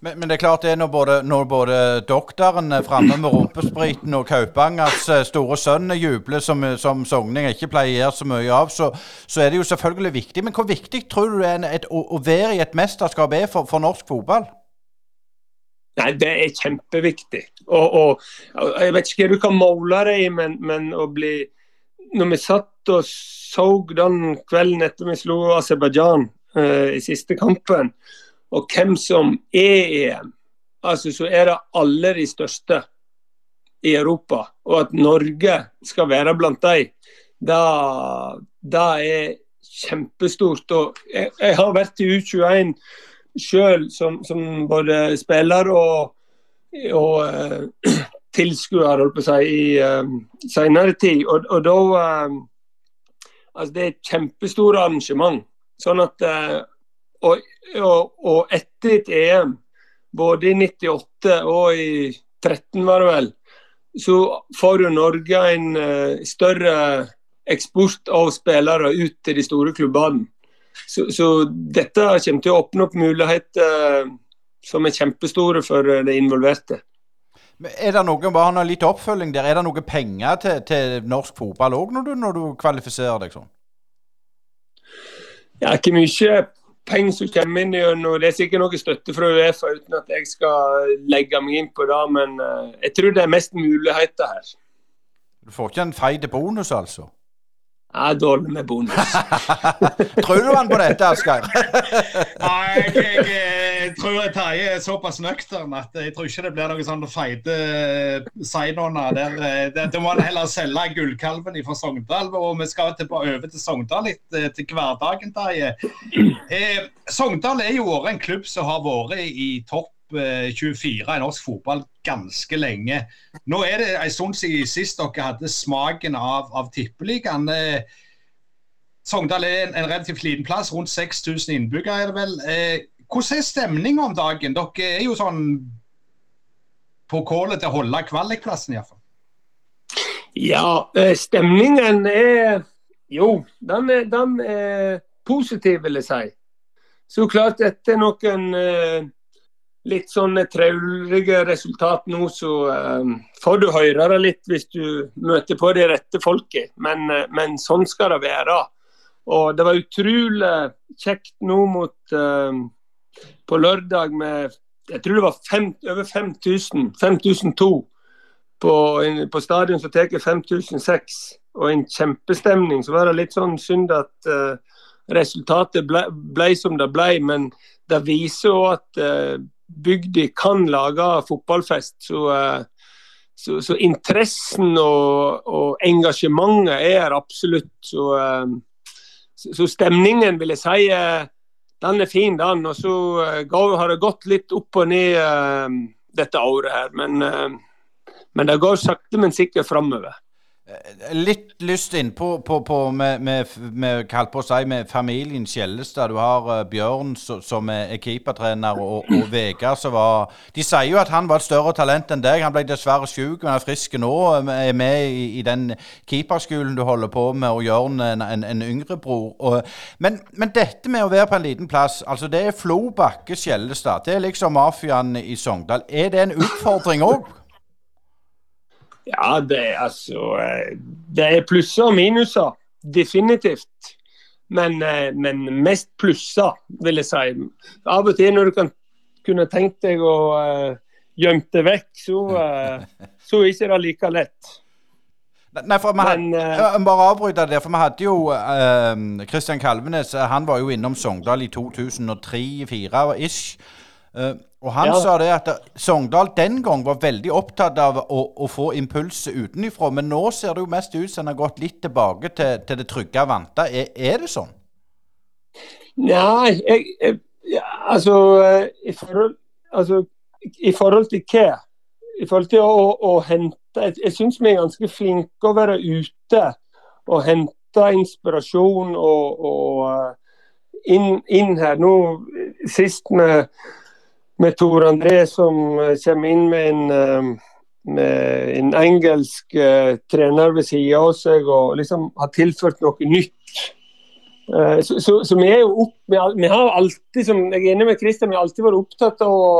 Men, men, det er klart det er når både, når både doktoren er framme med rumpespriten og Kaupangers eh, store sønn jubler, som, som sogning ikke pleier å gjøre så mye av, så, så, er det jo selvfølgelig viktig. Men hvor viktig tror du det er å, å, være i et mesterskap er for, for norsk fotball? Nei, Det er kjempeviktig. Og, og, Jeg vet ikke hva du kan måle det i, men, men, å bli Når vi satt og så den kvelden etter vi slo Aserbajdsjan uh, i siste kampen, og hvem som er EM, altså så er det alle de største i Europa. Og at Norge skal være blant dem, det er kjempestort. Og jeg, jeg har vært i U21 sjøl som, som, både spiller og, og uh, tilskuer, holdt på å si, i uh, senere tid. Og, og da uh, Altså, det er et kjempestort arrangement. Sånn at uh, og, og, og, etter et EM, både i 98 og i 13 var det vel, så får jo Norge en større eksport av spillere ut til de store klubbene. Så, så, dette kommer til å åpne opp muligheter uh, som er kjempestore for eh, de involverte. Men er det noen bare litt oppfølging der, er det noe penger til, til norsk fotball òg når, når, du kvalifiserer deg sånn? Ja, ikke mye penger som kommer inn. gjennom Det er sikkert noe støtte fra Uefa uten at jeg skal legge meg inn på det. Men eh, jeg tror det er mest muligheter her. Du får ikke en feit bonus, altså? Er dårlig med bonus. Tror du han på dette, Asgeir? Nei, jeg, jeg, jeg tror Terje er såpass nøktern at jeg tror ikke det blir noen sånne feite sign-oner Da Det, det må han heller selge gullkalven fra Sogndal. Og vi skal tilbake over til Sogndal litt, eh, til hverdagen, Terje. Eh, Sogndal er jo en klubb som har vært i topp 24 i norsk fotball ganske lenge. Nå er det en stund siden sist dere hadde smaken av, av tippeligaen. Sogndal er en, en, relativt liten plass, rundt 6000 innbyggere er det vel. Eh, hvordan er stemninga om dagen? Dere er jo sånn på kålet til å holde kvalikplassen iallfall. Ja, stemningen er Jo, den er, den er positiv, vil jeg si. Så klart etter noen eh, litt sånne traurige resultat nå, så um, får du høre det litt hvis du møter på de rette folket. Men, uh, men, sånn skal det være. Og det var utrolig kjekt nå mot uh, På lørdag med Jeg tror det var fem, over 5000. 5002 på, på stadion som tar 5006. Og en kjempestemning. Så var det litt sånn synd at uh, resultatet ble, ble, som det ble, men det viser òg at bygda kan lage fotballfest. Så, eh, så, så interessen og, og, engasjementet er absolutt. Så, eh, så, stemningen, vil jeg si, eh, den er fin, den. Og så har det gått litt opp og ned dette året her. Men, men det går sakte, men sikkert framover. Eh, litt lyst innpå på, på, med, med, med, på seg, med familien Skjellestad. Du har uh, Bjørn so, som er, er keepertrener, og, og Vegard som var De sier jo at han var et større talent enn deg. Han ble dessverre syk, men er frisk nå. Er med i, i den keeperskolen du holder på med, og Jørn en, en, en yngre bror. Og, men, men, dette med å være på en liten plass, altså det er Flo Bakke Skjellestad. Det er liksom mafiaen i Sogndal. Er det en utfordring òg? Ja, det er altså eh, Det er plusser og minuser. Definitivt. Men, eh, men, mest plusser, vil jeg si. Av og til når du kan kunne tenkt deg å uh, gjemme det vekk, så, uh, så er ikke like lett. Nei, for hadde, Men, uh, Bare avbryte det, for vi hadde jo uh, Christian Kalvenes. Han var jo innom Sogndal i 2003-2004 ish. Uh, og han ja. sa det at Sogndal den gang var veldig opptatt av å, å få impulser utenifra, men nå ser det jo mest ut som han har gått litt tilbake til, til det trygge vante. Er, er, det sånn? Nei, jeg, jeg, altså, i forhold, altså I forhold til hva? I forhold til å, å hente Jeg, jeg syns vi er ganske flinke å være ute og hente inspirasjon og, og eh, inn, inn, her. Nå sist med med Tor André som eh, kommer inn med en, eh, med en engelsk uh, trener ved sida av seg og liksom har tilført noe nytt. Så, så, vi er jo opp, vi, har alltid, jeg er enig med Christian, vi har alltid vært opptatt av å,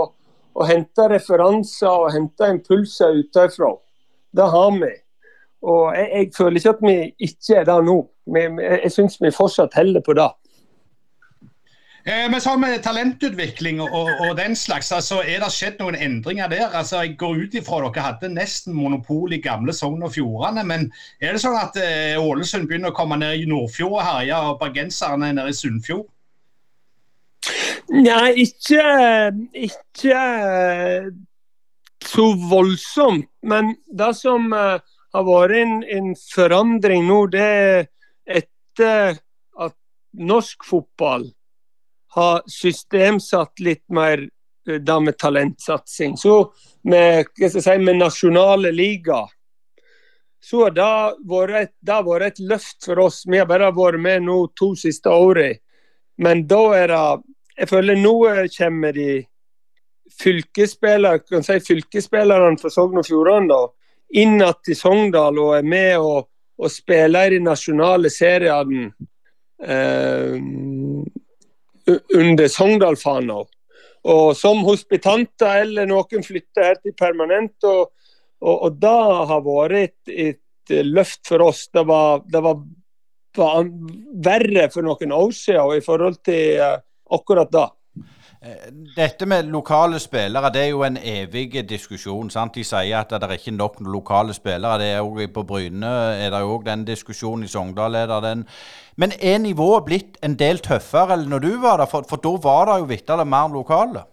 å hente referanser og hente impulser utenfra. Det har vi. Og jeg, jeg, føler ikke at vi ikke er der nå. Jeg jeg syns vi fortsatt holder på det. Eh, men sånn med talentutvikling og, og, den slags, altså, er det skjedd noen endringer der? Altså, Jeg går ut ifra dere hadde nesten monopol i gamle Sogn og Fjordane. Men er det sånn at eh, Ålesund begynner å komme ned i Nordfjord og herje, og bergenserne nede i Sunnfjord? Nei, ikke, ikke så voldsomt. Men det som uh, har vært en, en, forandring nå, det er etter at norsk fotball har systemsatt litt mer da det med talentsatsing. Så med, si, med nasjonale liga så har det vært, et, vært et løft for oss. Vi har bare vært med nå to siste årene. Men da er det Jeg føler nå kommer de fylkesspillere, kan si fylkesspillerne fra Sogn og Fjordane inn til Sogndal og er med og, og spiller i de nasjonale seriene. Eh, under Sogndal-fana. Og som hospitanter eller noen flytter her til permanent. Og, og, og det har vært et, et, løft for oss. Det var, det var, var verre for noen år siden i forhold til uh, akkurat det. Dette med lokale spillere det er jo en evig diskusjon. sant? De sier at det er ikke nok lokale spillere. det er jo På Bryne er det jo òg den diskusjonen. I Sogndal er det den. Men er nivået blitt en del tøffere enn når du var der? For, for da var det jo vitterlig mer lokale.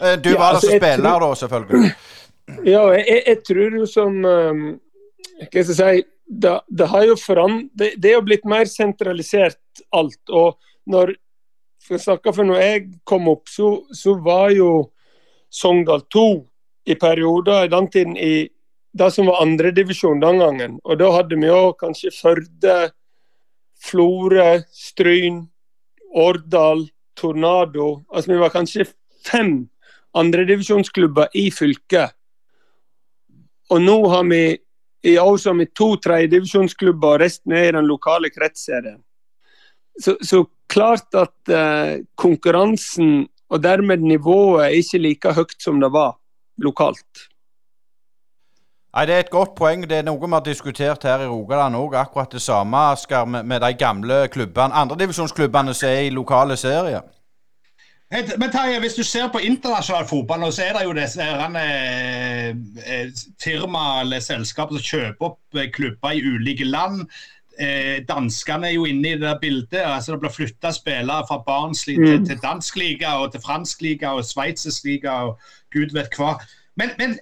Du Ja, var der altså, som spiller tror- da, selvfølgelig. Ja, jeg, jeg tror jo som um, Hva skal jeg si det, det har jo foran, det, det er jo blitt mer sentralisert alt. Og når for jeg snakker for når jeg kom opp, så, så var jo Sogndal 2 i perioder i den tiden i det som var andredivisjon den gangen. Og da hadde vi jo kanskje Førde, Florø, Stryn, Årdal, Tornado. Altså vi var kanskje fem andredivisjonsklubber i fylket. Og nå har vi i år så har vi to tredjedivisjonsklubber, og resten er i den lokale kretsserien. Så, så klart at eh, konkurransen og dermed nivået er ikke like høyt som det var lokalt. Nei, Det er et godt poeng. Det er noe vi har diskutert her i Rogaland òg. Akkurat det samme, Asker, med, med de gamle klubbene, andredivisjonsklubbene som er i lokale serier. Men Terje, hvis du ser på internasjonal fotball, så er det jo disse eh, eh, firma eller selskaper som kjøper opp eh, klubber i ulike land. Eh, danskene er jo inne i det der bildet. altså Det blir flytta spillere fra barnslig til, Mm. til dansk liga og til fransk liga og sveitsisk liga og gud vet hva. Men, men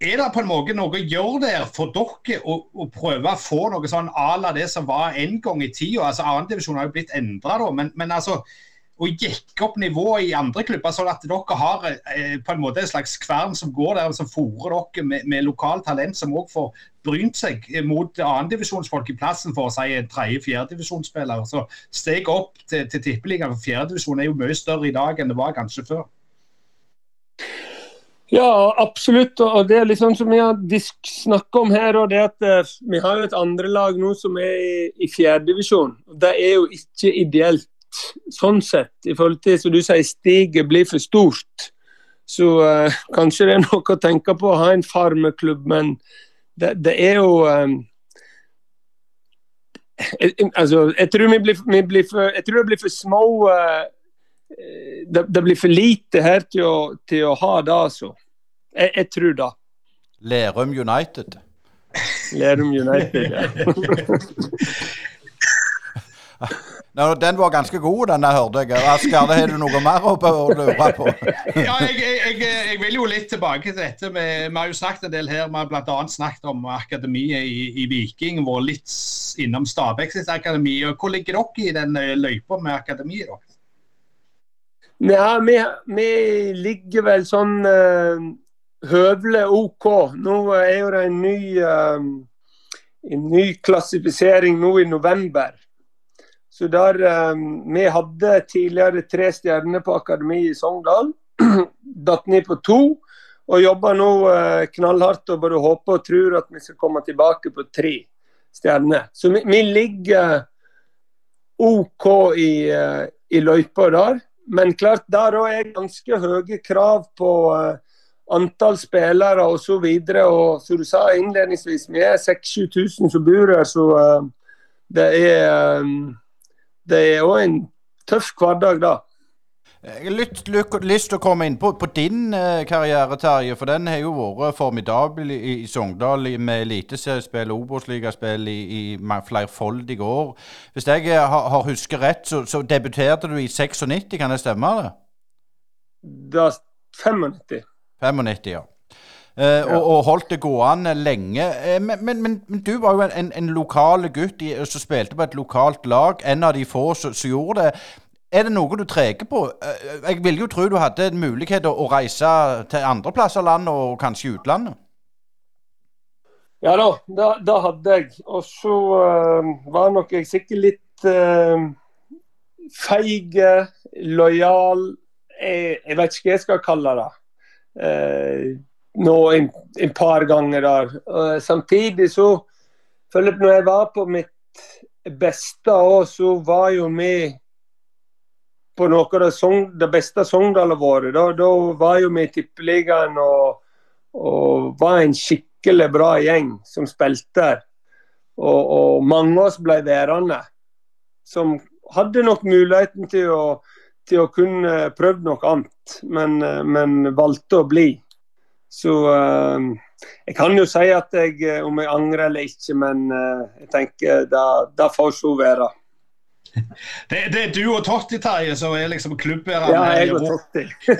er det på en måte noe å gjøre der for dere å, å prøve å få noe sånn à la det som var en gang i tida? Altså, Annendivisjon har jo blitt endra, men, men altså å gikk opp nivået i andre klubber, sånn at dere har eh, på en måte en slags kvern som går der, som fòrer dere med, med lokalt talent, som òg får brynt seg mot annendivisjonsfolk i plassen for å si en tredje-fjerdedivisjonsspiller. Så steget opp til, til tippeligaen for fjerdedivisjon er jo mye større i dag enn det var kanskje før. Ja, absolutt. Og det er liksom som vi har snakka om her, og det at eh, vi har jo et andre lag nå som er i, i fjerdedivisjon. Det er jo ikke ideelt sånn sett, i forhold til som du sier, stiget blir for stort. Så uh, kanskje det er noe å tenke på å ha en farmeklubb, men det, det er jo um, jeg, altså, jeg tror vi blir, vi blir for, jeg tror det blir for små uh, det, det blir for lite her til å, til å ha det, altså. Jeg, jeg tror det. Lerum United. Lerum United. Ja. Den var ganske god, den der hørte jeg. Det har du noe mer å lure på? Ja, jeg, jeg, jeg, vil jo litt tilbake til dette. Vi, Vi har jo snakket en del her. Vi har bl.a. snakket om akademiet i, i Viking. Vært litt innom Stabæk sitt akademi. og Hvor ligger dere i den eh, løypa med akademiet? Ja, vi, vi ligger vel sånn uh, høvelig OK. Nå er jo det en ny, uh, en ny klassifisering nå i november. Så der eh, Vi hadde tidligere tre stjerner på akademi i Sogndal. Datt ned på to. Og jobber nå eh, knallhardt og bare håper og tror at vi skal komme tilbake på tre stjerner. Så vi, vi ligger OK i, eh, i løypa der. Men klart, der òg er ganske høye krav på antall spillere osv. Og, så og som du sa innledningsvis, vi er 6000-7000 som bor her, så det er det er òg en tøff hverdag, da. Jeg har litt lyst til å komme inn på, på din eh, karriere, Terje. For den har jo vært formidabel i, i Sogndal med eliteseriespill Obos-ligaspill i, i flerfoldige år. Hvis jeg eh, har, har husket rett, så, så debuterte du i 96, kan det stemme? det? Da 95. 95, ja. Eh, og, og holdt det gående lenge. Eh, men, men, men, du var jo en, en, lokal gutt i, som spilte på et lokalt lag. En av de få som som gjorde det. Er det noe du treker på? Eh, jeg ville jo tro du hadde en mulighet å, å reise til andre plasser av landet, og kanskje utlandet. Ja da, da hadde jeg. Og så uh, var nok jeg sikkert litt uh, feig, lojal jeg, jeg vet ikke hva jeg skal kalle det. Eh, nå en, en par ganger der. Uh, samtidig så Philip, når jeg var på mitt beste år, så var jo vi på noe av det, song, det beste Sogndal våre. Da, da var jo vi i Tippeligaen og, og var en skikkelig bra gjeng som spilte. Og, og mange av oss ble værende. Som hadde nok muligheten til å, til å kunne prøvd noe annet, men, men valgte å bli. Så uh, jeg kan jo si at jeg, om jeg angrer eller ikke, men uh, jeg tenker det får så være. Det, det, er du og Totti, Terje, som er liksom klubbærerne. Ja, jeg og Totti.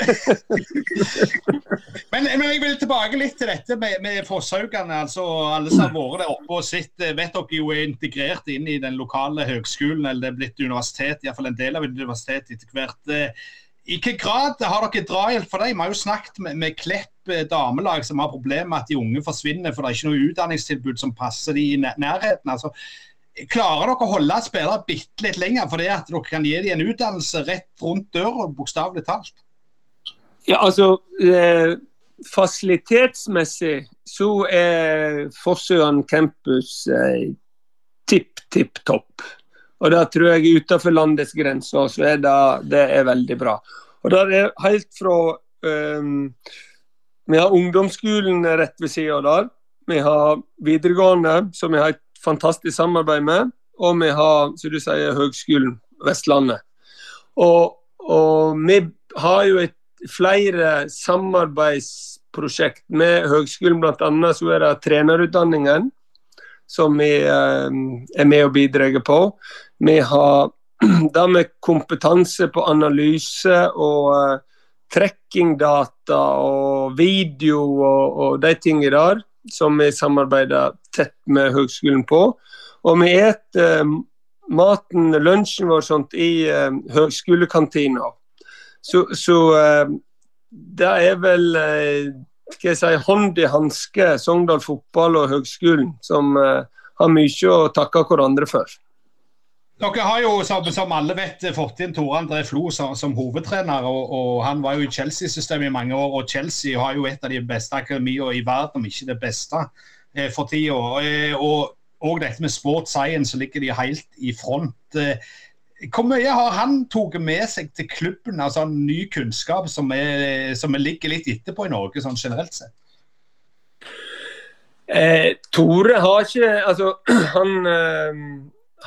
men, men, jeg vil tilbake litt til dette med, med Fosshaugane. Altså, alle som har vært der oppe og sett, vet dere jo er integrert inn i den lokale høgskolen, eller det er blitt universitet, iallfall en del av et universitet etter hvert. I hvilken grad har dere drahjelp for det? Vi har jo snakket med, med Klepp eh, damelag som har problemer med at de unge forsvinner, for det er ikke noe utdanningstilbud som passer de i nærheten. altså Klarer dere å holde spillere bitte litt lenger fordi at dere kan gi dem en utdannelse rett rundt døra, bokstavelig talt? Ja, altså eh, Fasilitetsmessig så er Forsøen campus eh, tipp, tipp topp. Og det tror jeg utenfor landets grenser så er det, det er veldig bra. Og det er helt fra um, Vi har ungdomsskolen rett ved sida der. Vi har videregående, som vi har et fantastisk samarbeid med. Og vi har, som du sier, Høgskolen Vestlandet. Og, og vi har jo et, flere samarbeidsprosjekt med høgskolen, bl.a. så er det trenerutdanningen som vi eh, er med og bidrar på. Vi har det med kompetanse på analyse og uh, trekkingdata og video og, og de tingene der som vi samarbeider tett med høgskolen på. Og vi et uh, maten, lunsjen vår sånt, i uh, høgskolekantina. Så, så uh, det er vel skal jeg si, hånd i hanske, Sogndal fotball og høgskolen, som har mye å takke hverandre for. Dere har jo, som, som, alle vet, fått inn Tore André Flo som, som hovedtrener. Og, og, Han var jo i Chelsea-systemet i mange år, og Chelsea har jo et av de beste akademiene i verden, om ikke det beste, eh, for tida. Eh, og, og, dette med sport science, så ligger de helt i front. Eh, hvor mye har han tatt med seg til klubben, altså ny kunnskap som, som ligger litt etterpå i Norge, sånn generelt sett? Eh, Tore har ikke Altså, han eh,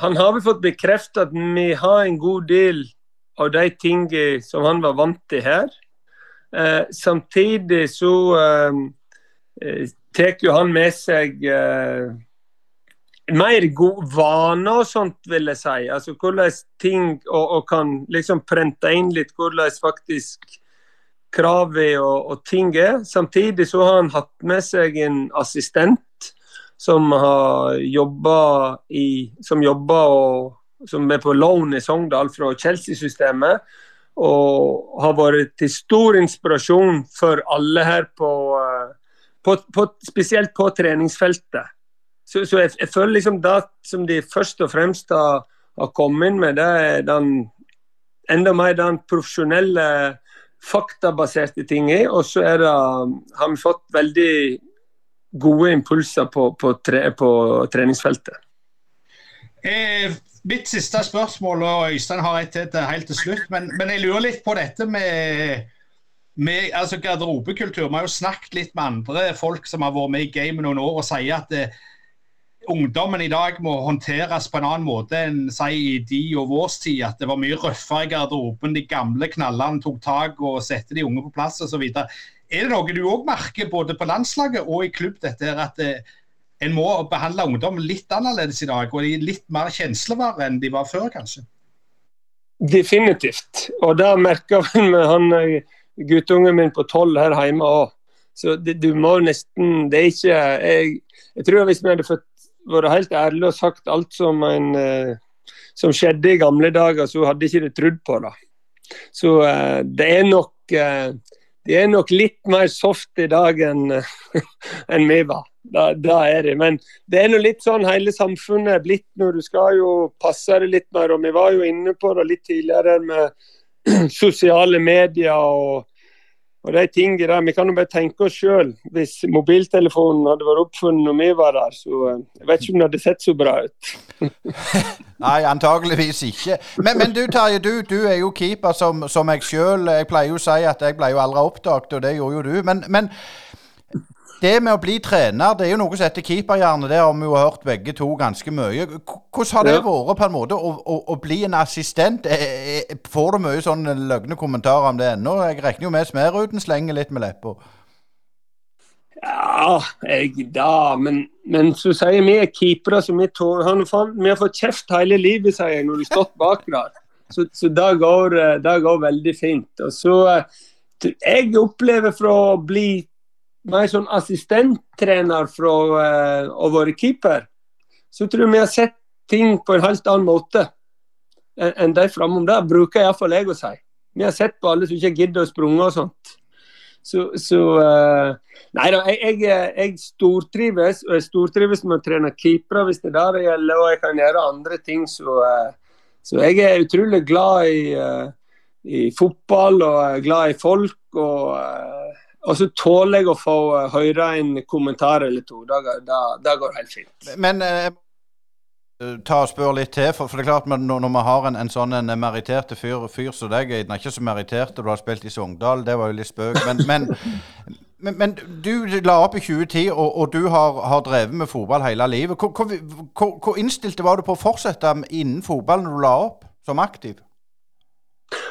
han har vel fått bekreftet at vi har en god del av de tingene som han var vant til her. Eh, samtidig så eh, eh tar jo han med seg eh, mer gode vaner og sånt, vil jeg si. Altså hvordan ting Og, og kan liksom prente inn litt hvordan faktisk kravet og, og ting er. Samtidig så har han hatt med seg en assistent som har jobba i Som jobber og som er på loan i Sogndal fra Chelsea-systemet. Og har vært til stor inspirasjon for alle her på, eh, på, på Spesielt på treningsfeltet. Så, så jeg, jeg, føler liksom det som de først og fremst har, har kommet inn med, det er den enda mer den profesjonelle, faktabaserte tinget. Og så det, har vi fått veldig gode impulser på, på, tre, på treningsfeltet. Eh, mitt siste spørsmål, og Øystein har et helt til slutt, men, men, jeg lurer litt på dette med, med altså garderobekultur. Vi har jo snakket litt med andre folk som har vært med i gamet noen år og sier at eh, ungdommen i dag må håndteres på en annen måte enn si, i de og vår tid. At det var mye røffere i garderoben. De gamle knallene tok tak og satte de unge på plass osv. Er det noe du òg merker både på landslaget og i klubb, dette her, at eh, en må behandle ungdom litt annerledes i dag, og de er litt mer kjenslevare enn de var før, kanskje? Definitivt. Og det merker med han eh, guttungen min på tolv her hjemme òg. Så det, du må nesten Det er ikke Jeg, jeg tror hvis vi hadde fått vært helt ærlige og sagt alt som, en, eh, som skjedde i gamle dager, så hadde ikke de trodd på det. Så eh, det er nok de er nok litt mer soft i dag enn en vi var. Da, da, er de. Men det er nå litt sånn hele samfunnet er blitt nå. Du skal jo passe det litt mer. og Vi var jo inne på det litt tidligere med sosiale medier og og de tingene der, Vi kan jo bare tenke oss sjøl. Hvis mobiltelefonen hadde vært oppfunnet når vi var der, så eh, jeg vet ikke om det hadde sett så bra ut. Nei, antageligvis ikke. Men, men du Terje, du, du, er jo keeper som, som jeg sjøl. Jeg pleier jo å si at jeg ble jo aldri oppdaget, og det gjorde jo du. Men, men det med å bli trener, det er jo noe som heter keeperhjerne. Det har vi jo hørt begge to ganske mye. Hvordan har det Ja. vært på en måte å, å, å bli en assistent? Eh, eh, Får du mye sånne løgne kommentarer om det ennå? Jeg regner jo med Smeruden slenger litt med leppa. Ja, jeg da, men, men så sier vi er keepere som vi tåler Vi har fått kjeft hele livet, sier jeg, når du har stått bak der. Så, så det, går, eh, det går veldig fint. Og så eh, Jeg opplever fra å bli mer sånn assistenttrener fra eh, å være keeper, så tror jeg vi har sett ting på en helt annen måte enn de framom. Det bruker iallfall jeg å si. Vi har sett på alle som ikke gidder å sprunge og sånt. Så, så eh, Nei da, jeg, jeg, jeg stortrives, og jeg stortrives med å trene keepere hvis det er det det gjelder, og jeg kan gjøre andre ting. Så, eh, så jeg er utrolig glad i, eh, i fotball og glad i folk. Og, eh, og så tåler jeg å få eh, høre en kommentar eller to. Går- det, det går helt fint. Men eh, ta og spør litt til, for, for det er klart at når, vi har en, en sånn en meritterte fyr, fyr som deg, er ikke så merittert, du har spilt i Sogndal, det var jo litt spøk, men, men, men, men du la opp i 2010, og, og du har, har drevet med fotball hele livet. Hvor, hvor, hvor innstilte var du på å fortsette innen fotball når du la opp som aktiv?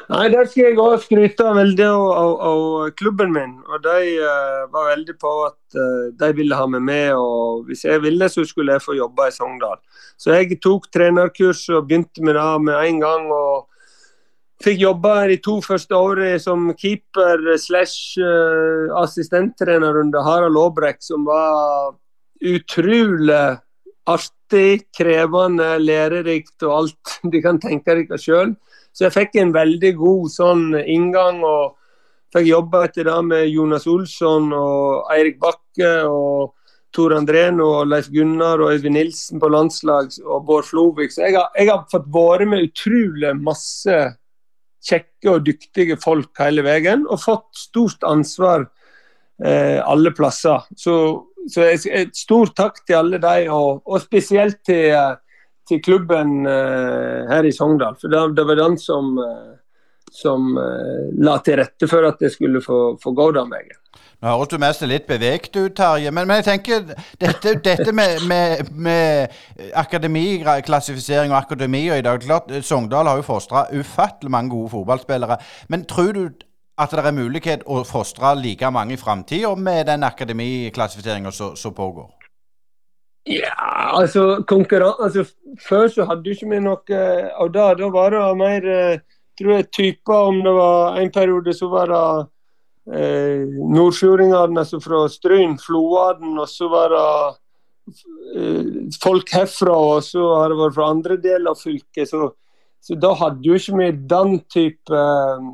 Nei, Der skal jeg òg skryte veldig av, av, av klubben min. og De uh, var veldig på at uh, de ville ha meg med. og Hvis jeg ville, så skulle jeg få jobbe i Sogndal. Så jeg tok trenerkurs og begynte med det med en gang. og Fikk jobbe de to første årene som keeper slash eh, assistenttrener under Harald Aabrekk, som var utrolig artig, krevende, lærerikt og alt de kan tenke dere sjøl. Så jeg fikk en veldig god sånn inngang. og Fikk jobbe etter det med Jonas Olsson og Eirik Bakke og Tor Andrén og Leif Gunnar og Øyvind Nilsen på landslag og Bård Flovik. Så jeg har, jeg har fått vært med utrolig masse kjekke og dyktige folk hele veien, og fått stort ansvar eh, alle plasser. Så, så et stort takk til alle de, og, og spesielt til, eh, til klubben eh, her i Sogndal. For det, var den som, eh, som eh, la til rette for at jeg skulle få, få gå den veien. Nå høres du mest litt bevegt ut, Terje. Men, men jeg tenker dette, dette med, med, med akademiklassifisering og akademier i dag klart, Sogndal har jo fostra ufattelig mange gode fotballspillere. Men tror du at det er mulighet å fostre like mange i framtida med den akademiklassifiseringa som pågår? Ja, altså, altså Før så hadde ikke vi noe av det. Da var det mer eh, tror jeg, typer Om det var en periode så var det eh, nordfjordingene altså fra Stryn, Floaden, og så var det eh, folk herfra, og så har det vært fra andre deler av fylket. Så, så da hadde jo ikke vi den type eh,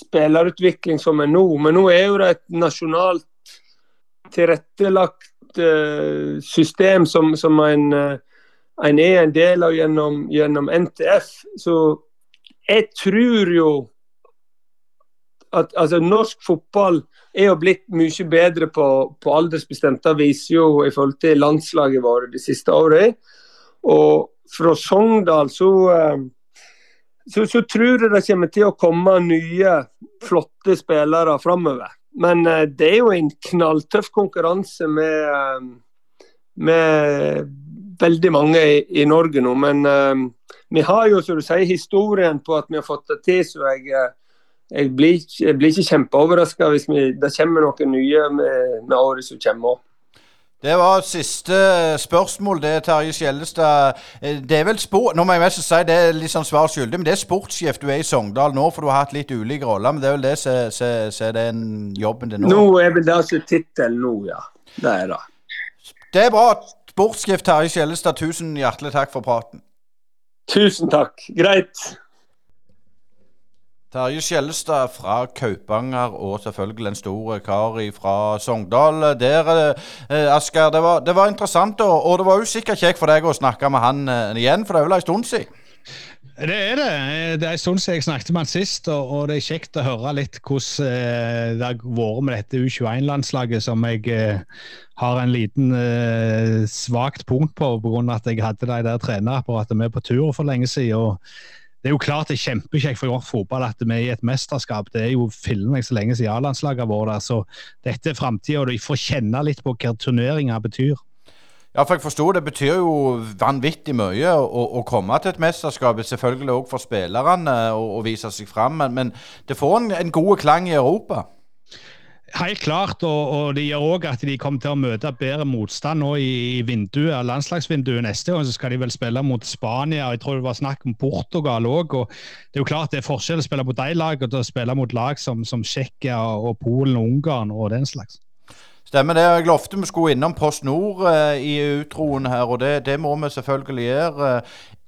spillerutvikling som er nå. Men nå er jo det et nasjonalt tilrettelagt eh, system som, som en, eh, en er en del av gjennom, gjennom NTF. Så jeg tror jo at altså, norsk fotball er jo blitt mye bedre på, på aldersbestemt. Det viser jo i forhold til landslaget vårt de siste årene. Og fra Sogndal så, eh, så, så tror jeg det kommer til å komme nye, flotte spillere framover. Men eh, det er jo en knalltøff konkurranse med, eh, med veldig mange i, i Norge nå. Men uh, vi har jo, som du sier, historien på at vi har fått det til. Så jeg, jeg, blir, jeg blir ikke kjempeoverraska hvis vi, det kommer noe nye med, med året som kommer. også. Det var siste spørsmål, det, Terje Skjellestad. Eh, Det er vel sport... Nå må jeg mest si det er litt sånn svar skyldig, men det er sportssjef du er i Sogndal nå, for du har hatt litt ulike roller. Men det er vel det som er den jobben din nå? Nå er vel det altså tittelen nå, ja. Det er det. Det er bra. Sportssjef Terje Skjellestad, tusen hjertelig takk for praten. Tusen takk. Greit. Terje Skjellestad fra Kaupanger, og selvfølgelig en stor kar fra Sogndal. Der, eh, Asker, det var, det var interessant, og, og det var jo sikkert kjekt for deg å snakke med han eh, igjen, for det er vel en stund siden? Det er det. Det er en stund siden jeg snakket med han sist, og, og det er kjekt å høre litt hvordan eh, det har vært med dette U21-landslaget, som jeg eh, har en liten eh, svakt punkt på, pga. at jeg hadde de der trenerapparatet med på tur for lenge siden. og det er jo klart det er kjempekjekt for norsk fotball at vi er i et mesterskap. Det er jo filmen så lenge siden A-landslaget har vært der. Så dette er framtida, de får kjenne litt på hva turneringer betyr. Ja, for jeg forsto det betyr jo vanvittig mye å, å komme til et mesterskap. Selvfølgelig òg for spillerne å, vise seg fram, men, men det får en, en god klang i Europa. Helt klart, og, og det gjør òg at de kommer til å møte bedre motstand nå i, vinduet, landslagsvinduet neste gang. Så skal de vel spille mot Spania, og jeg tror det var snakk om Portugal òg. Det er jo klart det er forskjell å spille mot de lagene og å spille mot lag som, som Tsjekkia og Polen og Ungarn og den slags. Stemmer det. Jeg lovte vi skulle innom Post Nord eh, i utroen her, og det, det, må vi selvfølgelig gjøre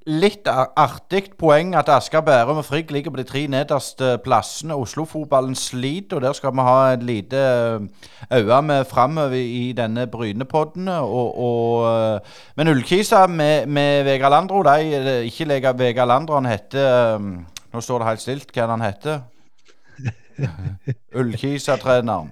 litt artig poeng at Asker, Bærum og Frigg ligger på de tre nederste plassene. Oslo-fotballen sliter, og der skal vi ha et lite øye med framover i denne Brynepodden. Men Ullkisa med, med Vegard Landro, de, ikke Vegard Landro, han heter Nå står det helt stilt hva han heter. Ullkisa-treneren.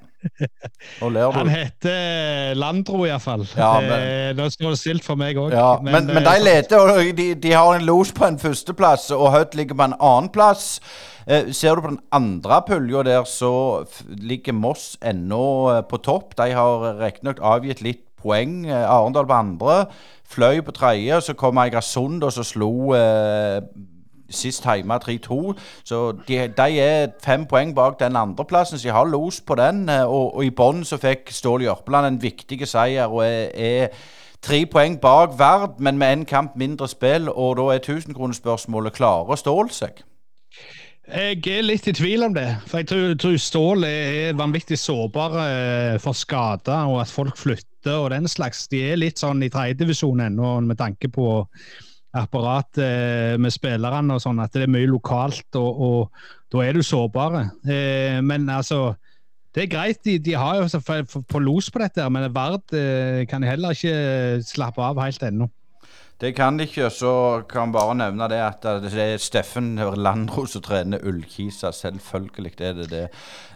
Nå ler du. Han heter Landro, iallfall. Ja, men... Eh, nå står det stilt for meg òg. Ja, men, men, men, de eh, leter, og de, de, har en los på en førsteplass, og Hødd ligger på en annenplass. Eh, ser du på den andre pulja der, så ligger Moss ennå eh, på topp. De har riktignok avgitt litt poeng. Arendal på andre. Fløy på tredje. Så kom Eigersund og så slo eh, sist hjemme 3-2. Så de, de, er fem poeng bak den andreplassen, så de har los på den. Eh, og, og i bånn så fikk Stål Jørpeland en viktig seier og er, er tre poeng bak Vard, men med én kamp mindre spill. Og da er tusenkronerspørsmålet klarer Stål seg? Jeg er litt i tvil om det. For jeg tror, tror Stål er vanvittig sårbar eh, for skader og at folk flytter og den slags. De er litt sånn i tredjedivisjon ennå med tanke på apparat eh, med spillerne og sånn, at det er mye lokalt, og, og da er du sårbare. Eh, men altså det er greit, de, de har jo på los på dette, men Vard eh, kan heller ikke slappe av helt ennå. Det kan de ikke. Så kan bare nevne det at det er Steffen Landro som trener Ullkisa. Selvfølgelig det er det det.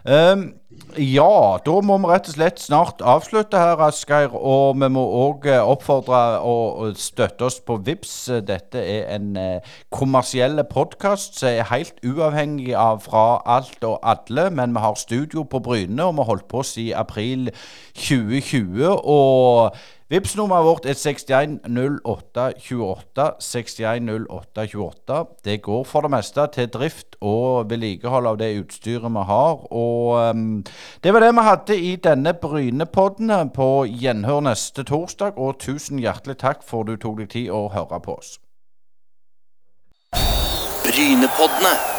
Um, ja, da må vi rett og slett snart avslutte her, Asgeir. Og vi må òg eh, oppfordre og støtte oss på VIPS. Dette er en uh, kommersiell podkast som er helt uavhengig av fra alt og alle. Men vi har studio på Bryne, og vi har holdt på siden april 2020. og Vipps-nummeret vårt er 610828. 610828. Det går for det meste til drift og vedlikehold av det utstyret vi har. Og um, det var det vi hadde i denne Brynepodden på gjenhør neste torsdag. Og tusen hjertelig takk for du tok deg tid å høre på oss. Brynepoddene.